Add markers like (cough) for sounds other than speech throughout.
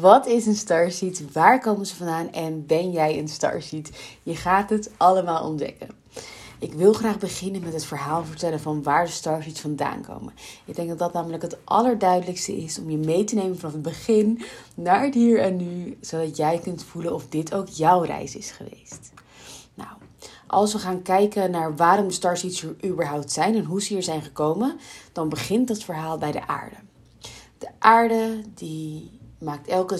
Wat is een starseed? Waar komen ze vandaan? En ben jij een starseed? Je gaat het allemaal ontdekken. Ik wil graag beginnen met het verhaal vertellen van waar de starseeds vandaan komen. Ik denk dat dat namelijk het allerduidelijkste is om je mee te nemen vanaf het begin naar het hier en nu, zodat jij kunt voelen of dit ook jouw reis is geweest. Nou, als we gaan kijken naar waarom de starseeds er überhaupt zijn en hoe ze hier zijn gekomen, dan begint dat verhaal bij de aarde. De aarde die maakt elke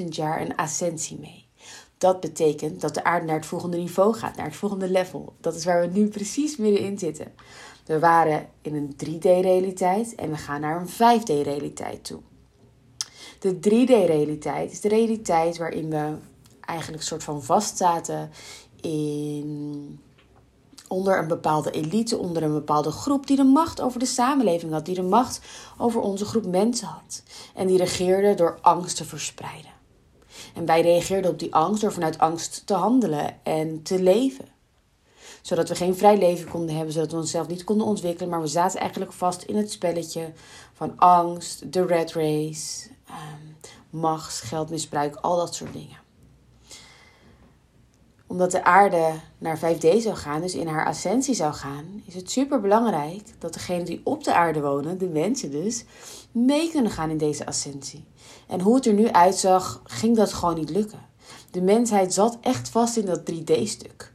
26.000 jaar een ascensie mee. Dat betekent dat de aarde naar het volgende niveau gaat, naar het volgende level. Dat is waar we nu precies middenin zitten. We waren in een 3D-realiteit en we gaan naar een 5D-realiteit toe. De 3D-realiteit is de realiteit waarin we eigenlijk een soort van vastzaten in onder een bepaalde elite, onder een bepaalde groep die de macht over de samenleving had, die de macht over onze groep mensen had. En die regeerde door angst te verspreiden. En wij reageerden op die angst door vanuit angst te handelen en te leven. Zodat we geen vrij leven konden hebben, zodat we onszelf niet konden ontwikkelen, maar we zaten eigenlijk vast in het spelletje van angst, de red race, um, macht, geldmisbruik, al dat soort dingen omdat de aarde naar 5D zou gaan, dus in haar ascensie zou gaan, is het super belangrijk dat degenen die op de aarde wonen, de mensen dus, mee kunnen gaan in deze ascensie. En hoe het er nu uitzag, ging dat gewoon niet lukken. De mensheid zat echt vast in dat 3D-stuk.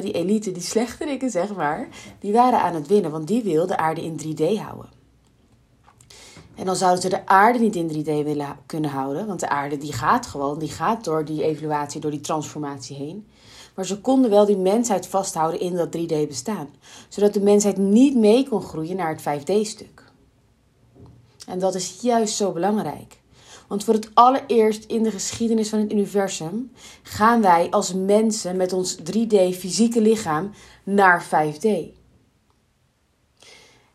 Die elite, die (laughs) slechterikken zeg maar, die waren aan het winnen, want die wilden de aarde in 3D houden. En dan zouden ze de aarde niet in 3D willen kunnen houden, want de aarde die gaat gewoon, die gaat door die evaluatie, door die transformatie heen. Maar ze konden wel die mensheid vasthouden in dat 3D bestaan, zodat de mensheid niet mee kon groeien naar het 5D-stuk. En dat is juist zo belangrijk. Want voor het allereerst in de geschiedenis van het universum gaan wij als mensen met ons 3D fysieke lichaam naar 5D.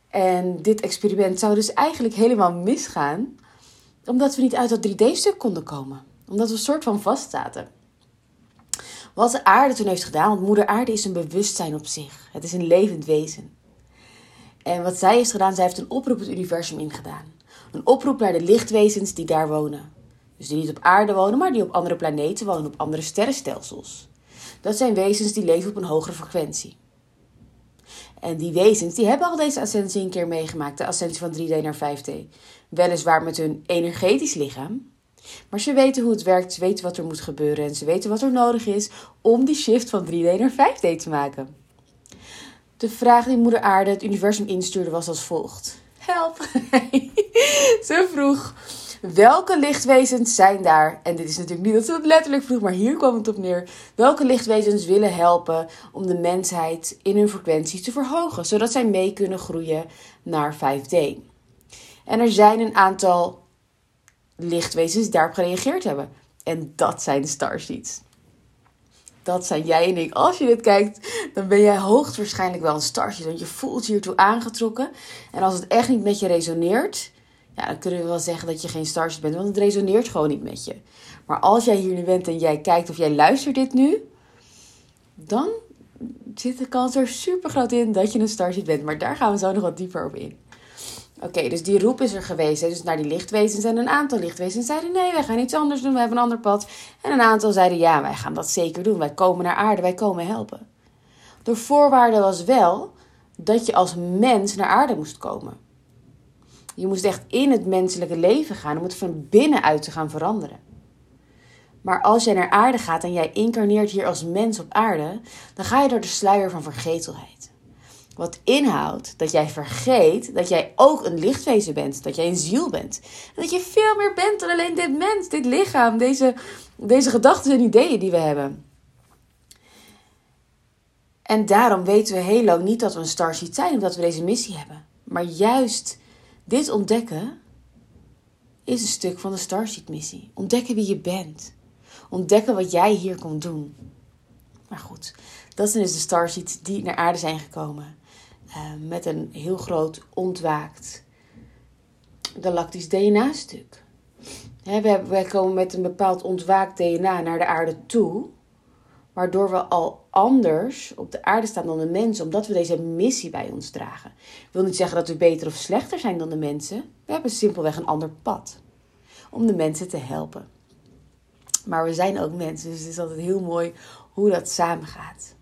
En dit experiment zou dus eigenlijk helemaal misgaan, omdat we niet uit dat 3D-stuk konden komen. Omdat we een soort van vast zaten. Wat de aarde toen heeft gedaan, want moeder aarde is een bewustzijn op zich. Het is een levend wezen. En wat zij heeft gedaan, zij heeft een oproep het universum ingedaan. Een oproep naar de lichtwezens die daar wonen. Dus die niet op aarde wonen, maar die op andere planeten wonen, op andere sterrenstelsels. Dat zijn wezens die leven op een hogere frequentie. En die wezens die hebben al deze ascensie een keer meegemaakt, de ascensie van 3D naar 5D. Weliswaar met hun energetisch lichaam, maar ze weten hoe het werkt, ze weten wat er moet gebeuren en ze weten wat er nodig is om die shift van 3D naar 5D te maken. De vraag die Moeder Aarde het universum instuurde was als volgt: Help! (laughs) ze vroeg. Welke lichtwezens zijn daar? En dit is natuurlijk niet dat ze het letterlijk vroeg, maar hier kwam het op neer. Welke lichtwezens willen helpen om de mensheid in hun frequentie te verhogen, zodat zij mee kunnen groeien naar 5D? En er zijn een aantal lichtwezens die daarop gereageerd hebben. En dat zijn de starseeds. Dat zijn jij en ik. Als je dit kijkt, dan ben jij hoogstwaarschijnlijk wel een starseed. Want je voelt hiertoe aangetrokken. En als het echt niet met je resoneert, ja, dan kunnen we wel zeggen dat je geen starseed bent. Want het resoneert gewoon niet met je. Maar als jij hier nu bent en jij kijkt of jij luistert dit nu, dan zit de kans er super groot in dat je een starseed bent. Maar daar gaan we zo nog wat dieper op in. Oké, dus die roep is er geweest. Dus naar die lichtwezens. En een aantal lichtwezens zeiden: nee, wij gaan iets anders doen. We hebben een ander pad. En een aantal zeiden: ja, wij gaan dat zeker doen. Wij komen naar aarde, wij komen helpen. De voorwaarde was wel dat je als mens naar aarde moest komen. Je moest echt in het menselijke leven gaan om het van binnenuit te gaan veranderen. Maar als jij naar aarde gaat en jij incarneert hier als mens op aarde, dan ga je door de sluier van vergetelheid. Wat inhoudt dat jij vergeet dat jij ook een lichtwezen bent. Dat jij een ziel bent. En dat je veel meer bent dan alleen dit mens, dit lichaam, deze, deze gedachten en ideeën die we hebben. En daarom weten we heel lang niet dat we een starseed zijn, omdat we deze missie hebben. Maar juist dit ontdekken is een stuk van de starseed missie. Ontdekken wie je bent. Ontdekken wat jij hier komt doen. Maar goed, dat zijn dus de starseeds die naar aarde zijn gekomen. Eh, met een heel groot ontwaakt galactisch DNA-stuk. Wij komen met een bepaald ontwaakt DNA naar de aarde toe, waardoor we al anders op de aarde staan dan de mensen, omdat we deze missie bij ons dragen. Ik wil niet zeggen dat we beter of slechter zijn dan de mensen, we hebben simpelweg een ander pad. om de mensen te helpen. Maar we zijn ook mensen, dus het is altijd heel mooi hoe dat samengaat.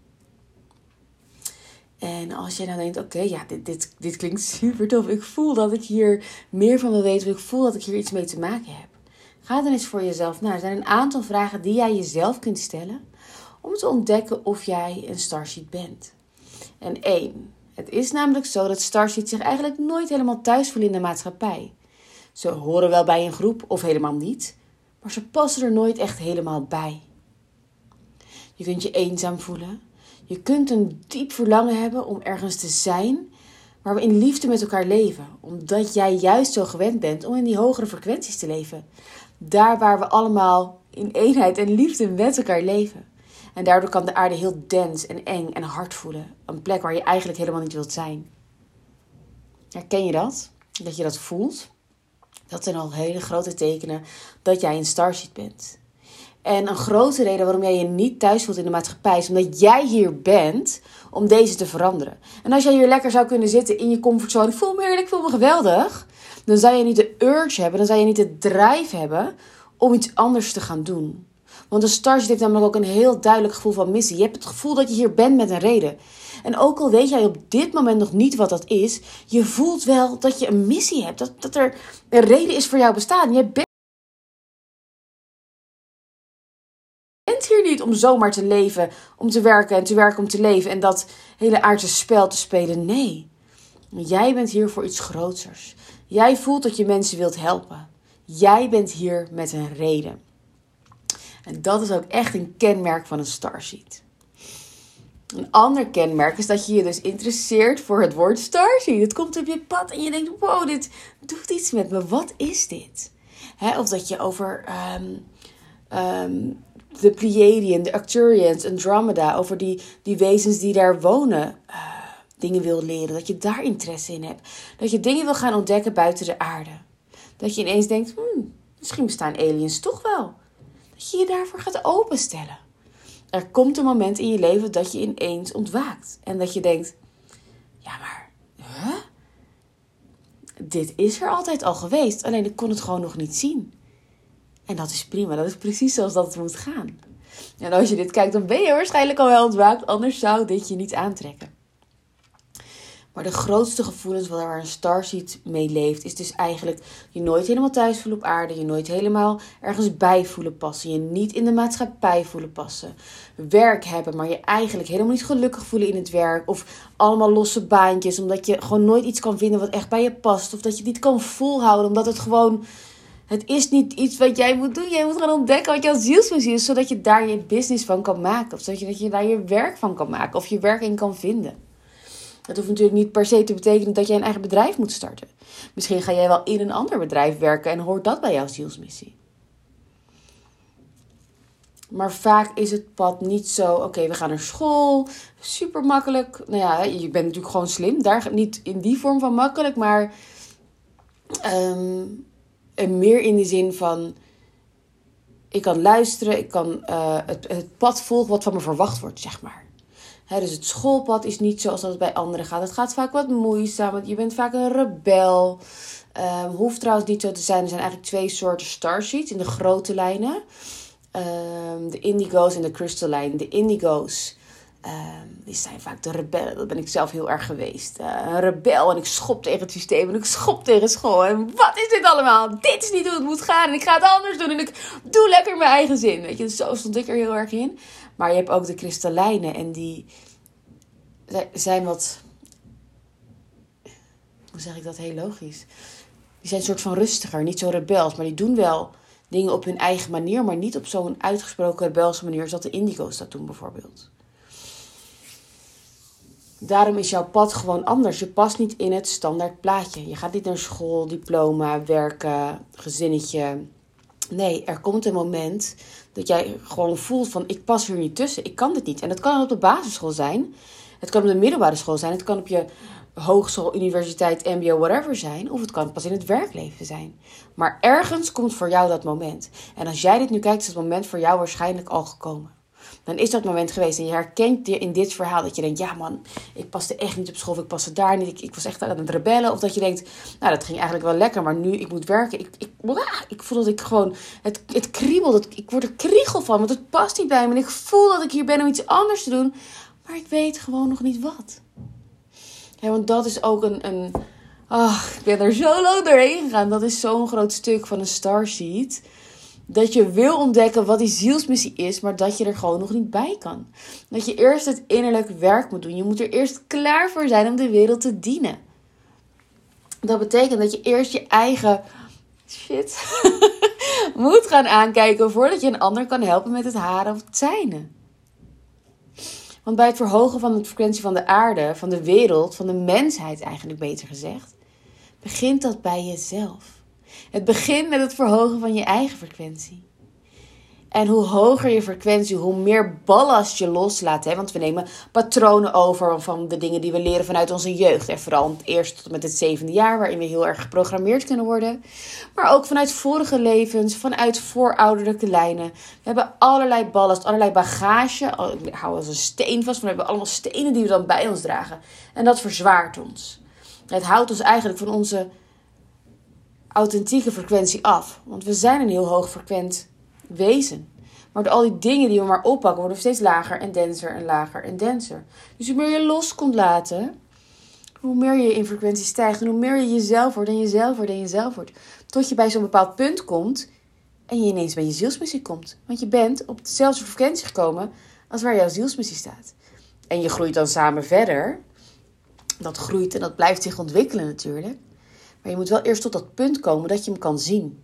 En als jij dan denkt, oké, ja, dit, dit, dit klinkt (laughs) super tof. Ik voel dat ik hier meer van wil weten. Ik voel dat ik hier iets mee te maken heb. Ga dan eens voor jezelf na. Er zijn een aantal vragen die jij jezelf kunt stellen om te ontdekken of jij een starseed bent. En één, het is namelijk zo dat starseeds zich eigenlijk nooit helemaal thuis voelen in de maatschappij. Ze horen wel bij een groep of helemaal niet, maar ze passen er nooit echt helemaal bij. Je kunt je eenzaam voelen. Je kunt een diep verlangen hebben om ergens te zijn waar we in liefde met elkaar leven, omdat jij juist zo gewend bent om in die hogere frequenties te leven. Daar waar we allemaal in eenheid en liefde met elkaar leven. En daardoor kan de aarde heel dens en eng en hard voelen. Een plek waar je eigenlijk helemaal niet wilt zijn. Herken je dat? Dat je dat voelt? Dat zijn al hele grote tekenen dat jij een starseed bent. En een grote reden waarom jij je niet thuis voelt in de maatschappij is omdat jij hier bent om deze te veranderen. En als jij hier lekker zou kunnen zitten in je comfortzone, ik voel me heerlijk, ik voel me geweldig, dan zou je niet de urge hebben, dan zou je niet de drive hebben om iets anders te gaan doen. Want een starseed heeft namelijk ook een heel duidelijk gevoel van missie. Je hebt het gevoel dat je hier bent met een reden. En ook al weet jij op dit moment nog niet wat dat is, je voelt wel dat je een missie hebt. Dat, dat er een reden is voor jouw bestaan. Je bent hier niet om zomaar te leven, om te werken en te werken om te leven en dat hele aardse spel te spelen. Nee, jij bent hier voor iets groters. Jij voelt dat je mensen wilt helpen. Jij bent hier met een reden. En dat is ook echt een kenmerk van een starseed. Een ander kenmerk is dat je je dus interesseert voor het woord starseed. Het komt op je pad en je denkt: wow, dit doet iets met me. Wat is dit? of dat je over um, um, de Pleiadian, de Arcturians, Andromeda, over die, die wezens die daar wonen, uh, dingen wil leren. Dat je daar interesse in hebt. Dat je dingen wil gaan ontdekken buiten de aarde. Dat je ineens denkt: hmm, misschien bestaan aliens toch wel dat je je daarvoor gaat openstellen. Er komt een moment in je leven dat je ineens ontwaakt. En dat je denkt: ja, maar, huh? Dit is er altijd al geweest, alleen ik kon het gewoon nog niet zien. En dat is prima, dat is precies zoals dat het moet gaan. En als je dit kijkt, dan ben je waarschijnlijk al wel ontwaakt, anders zou dit je niet aantrekken. Maar de grootste gevoelens waar een starseed mee leeft, is dus eigenlijk je nooit helemaal thuis voelen op aarde, je nooit helemaal ergens bij voelen passen, je niet in de maatschappij voelen passen, werk hebben, maar je eigenlijk helemaal niet gelukkig voelen in het werk, of allemaal losse baantjes, omdat je gewoon nooit iets kan vinden wat echt bij je past, of dat je het niet kan volhouden, omdat het gewoon het is niet iets wat jij moet doen. Jij moet gaan ontdekken wat jouw zielsmissie is, zodat je daar je business van kan maken. Of zodat je, dat je daar je werk van kan maken. Of je werk in kan vinden. Dat hoeft natuurlijk niet per se te betekenen dat jij een eigen bedrijf moet starten. Misschien ga jij wel in een ander bedrijf werken en hoort dat bij jouw zielsmissie. Maar vaak is het pad niet zo, oké, we gaan naar school, super makkelijk. Nou ja, je bent natuurlijk gewoon slim, daar niet in die vorm van makkelijk, maar um, meer in de zin van, ik kan luisteren, ik kan uh, het, het pad volgen wat van me verwacht wordt, zeg maar dus het schoolpad is niet zoals dat bij anderen gaat. Het gaat vaak wat moeizaam. Je bent vaak een rebel. Um, hoeft trouwens niet zo te zijn. Er zijn eigenlijk twee soorten starsheets in de grote lijnen. Um, de indigo's en de crystalline. De indigo's, um, die zijn vaak de rebellen. Dat ben ik zelf heel erg geweest. Uh, een rebel en ik schop tegen het systeem en ik schop tegen school. En wat is dit allemaal? Dit is niet hoe het moet gaan. En ik ga het anders doen en ik doe lekker mijn eigen zin. Weet je, zo stond ik er heel erg in. Maar je hebt ook de kristallijnen en die zijn wat. Hoe zeg ik dat heel logisch? Die zijn een soort van rustiger, niet zo rebels, maar die doen wel dingen op hun eigen manier, maar niet op zo'n uitgesproken rebelse manier als dat de indigo's dat doen, bijvoorbeeld. Daarom is jouw pad gewoon anders. Je past niet in het standaard plaatje. Je gaat niet naar school, diploma, werken, gezinnetje. Nee, er komt een moment dat jij gewoon voelt van ik pas hier niet tussen. Ik kan dit niet. En dat kan op de basisschool zijn. Het kan op de middelbare school zijn. Het kan op je hogeschool, universiteit, mbo, whatever zijn. Of het kan pas in het werkleven zijn. Maar ergens komt voor jou dat moment. En als jij dit nu kijkt, is het moment voor jou waarschijnlijk al gekomen. Dan is dat moment geweest en je herkent in dit verhaal dat je denkt: ja man, ik paste echt niet op school, ik paste daar niet, ik, ik was echt aan het rebellen. Of dat je denkt: nou, dat ging eigenlijk wel lekker, maar nu ik moet werken. Ik, ik, ik voel dat ik gewoon, het, het kriebelt, ik word er kriegel van, want het past niet bij me. En ik voel dat ik hier ben om iets anders te doen, maar ik weet gewoon nog niet wat. Ja, want dat is ook een, een Ach, ik ben er zo lang doorheen gegaan. Dat is zo'n groot stuk van een starsheet. Dat je wil ontdekken wat die zielsmissie is, maar dat je er gewoon nog niet bij kan. Dat je eerst het innerlijk werk moet doen. Je moet er eerst klaar voor zijn om de wereld te dienen. Dat betekent dat je eerst je eigen shit (laughs) moet gaan aankijken voordat je een ander kan helpen met het haren of het zijne. Want bij het verhogen van de frequentie van de aarde, van de wereld, van de mensheid eigenlijk beter gezegd, begint dat bij jezelf. Het begint met het verhogen van je eigen frequentie. En hoe hoger je frequentie, hoe meer ballast je loslaat. Hè? Want we nemen patronen over van de dingen die we leren vanuit onze jeugd. En vooral eerst tot met het zevende jaar, waarin we heel erg geprogrammeerd kunnen worden. Maar ook vanuit vorige levens, vanuit voorouderlijke lijnen. We hebben allerlei ballast, allerlei bagage. Ik hou als een steen vast, we hebben allemaal stenen die we dan bij ons dragen. En dat verzwaart ons. Het houdt ons eigenlijk van onze authentieke frequentie af. Want we zijn een heel hoog frequent wezen. Maar door al die dingen die we maar oppakken, worden we steeds lager en denser en lager en denser. Dus hoe meer je los komt laten, hoe meer je in frequentie stijgt. En hoe meer je jezelf wordt en jezelf wordt en jezelf wordt. Tot je bij zo'n bepaald punt komt en je ineens bij je zielsmissie komt. Want je bent op dezelfde frequentie gekomen als waar jouw zielsmissie staat. En je groeit dan samen verder dat groeit en dat blijft zich ontwikkelen natuurlijk. Maar je moet wel eerst tot dat punt komen dat je hem kan zien.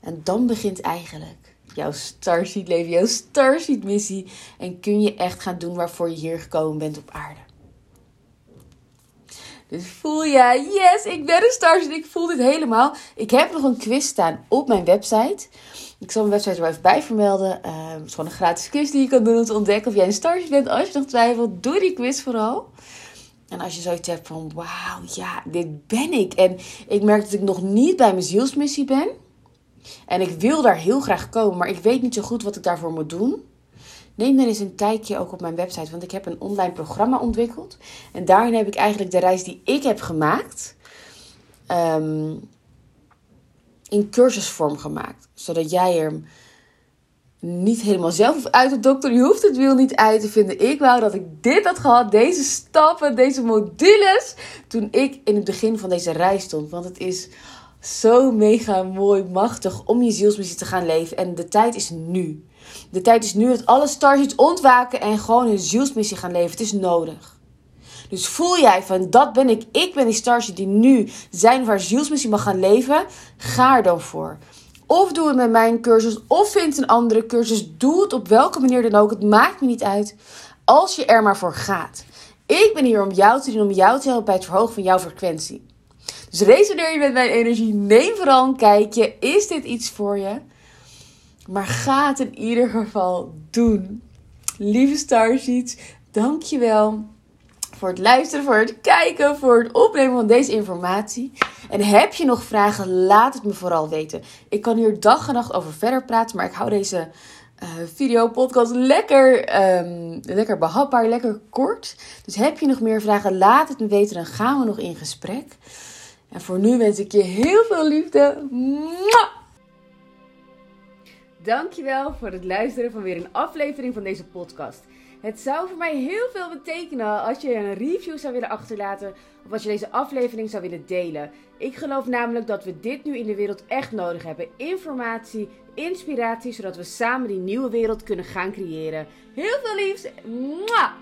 En dan begint eigenlijk jouw Starseed leven, jouw Starseed missie. En kun je echt gaan doen waarvoor je hier gekomen bent op aarde. Dus voel je, yes, ik ben een Starseed. Ik voel dit helemaal. Ik heb nog een quiz staan op mijn website. Ik zal mijn website er wel even bij vermelden. Uh, het is gewoon een gratis quiz die je kan doen om te ontdekken of jij een Starseed bent. Als je nog twijfelt, doe die quiz vooral. En als je zoiets hebt van, wauw, ja, dit ben ik. En ik merk dat ik nog niet bij mijn zielsmissie ben. En ik wil daar heel graag komen, maar ik weet niet zo goed wat ik daarvoor moet doen. Neem dan eens een kijkje ook op mijn website, want ik heb een online programma ontwikkeld. En daarin heb ik eigenlijk de reis die ik heb gemaakt ehm, in cursusvorm gemaakt. Zodat jij er niet helemaal zelf uit de dokter. Je hoeft het wiel niet uit te vinden. Ik wou dat ik dit had gehad, deze stappen, deze modules, toen ik in het begin van deze reis stond. Want het is zo mega mooi, machtig om je zielsmissie te gaan leven. En de tijd is nu. De tijd is nu dat alle stars iets ontwaken en gewoon hun zielsmissie gaan leven. Het is nodig. Dus voel jij van dat ben ik, ik ben die stars die nu zijn waar zielsmissie mag gaan leven. Ga er dan voor. Of doe het met mijn cursus. Of vind een andere cursus. Doe het op welke manier dan ook. Het maakt me niet uit. Als je er maar voor gaat. Ik ben hier om jou te doen. Om jou te helpen bij het verhogen van jouw frequentie. Dus resoneer je met mijn energie. Neem vooral een kijkje. Is dit iets voor je? Maar ga het in ieder geval doen. Lieve Starseeds, dankjewel voor het luisteren, voor het kijken, voor het opnemen van deze informatie. En heb je nog vragen, laat het me vooral weten. Ik kan hier dag en nacht over verder praten, maar ik hou deze uh, video, podcast lekker, um, lekker behapbaar, lekker kort. Dus heb je nog meer vragen, laat het me weten, dan gaan we nog in gesprek. En voor nu wens ik je heel veel liefde. Mwah! Dankjewel voor het luisteren van weer een aflevering van deze podcast. Het zou voor mij heel veel betekenen als je een review zou willen achterlaten of als je deze aflevering zou willen delen. Ik geloof namelijk dat we dit nu in de wereld echt nodig hebben. Informatie, inspiratie, zodat we samen die nieuwe wereld kunnen gaan creëren. Heel veel liefs. Mwah!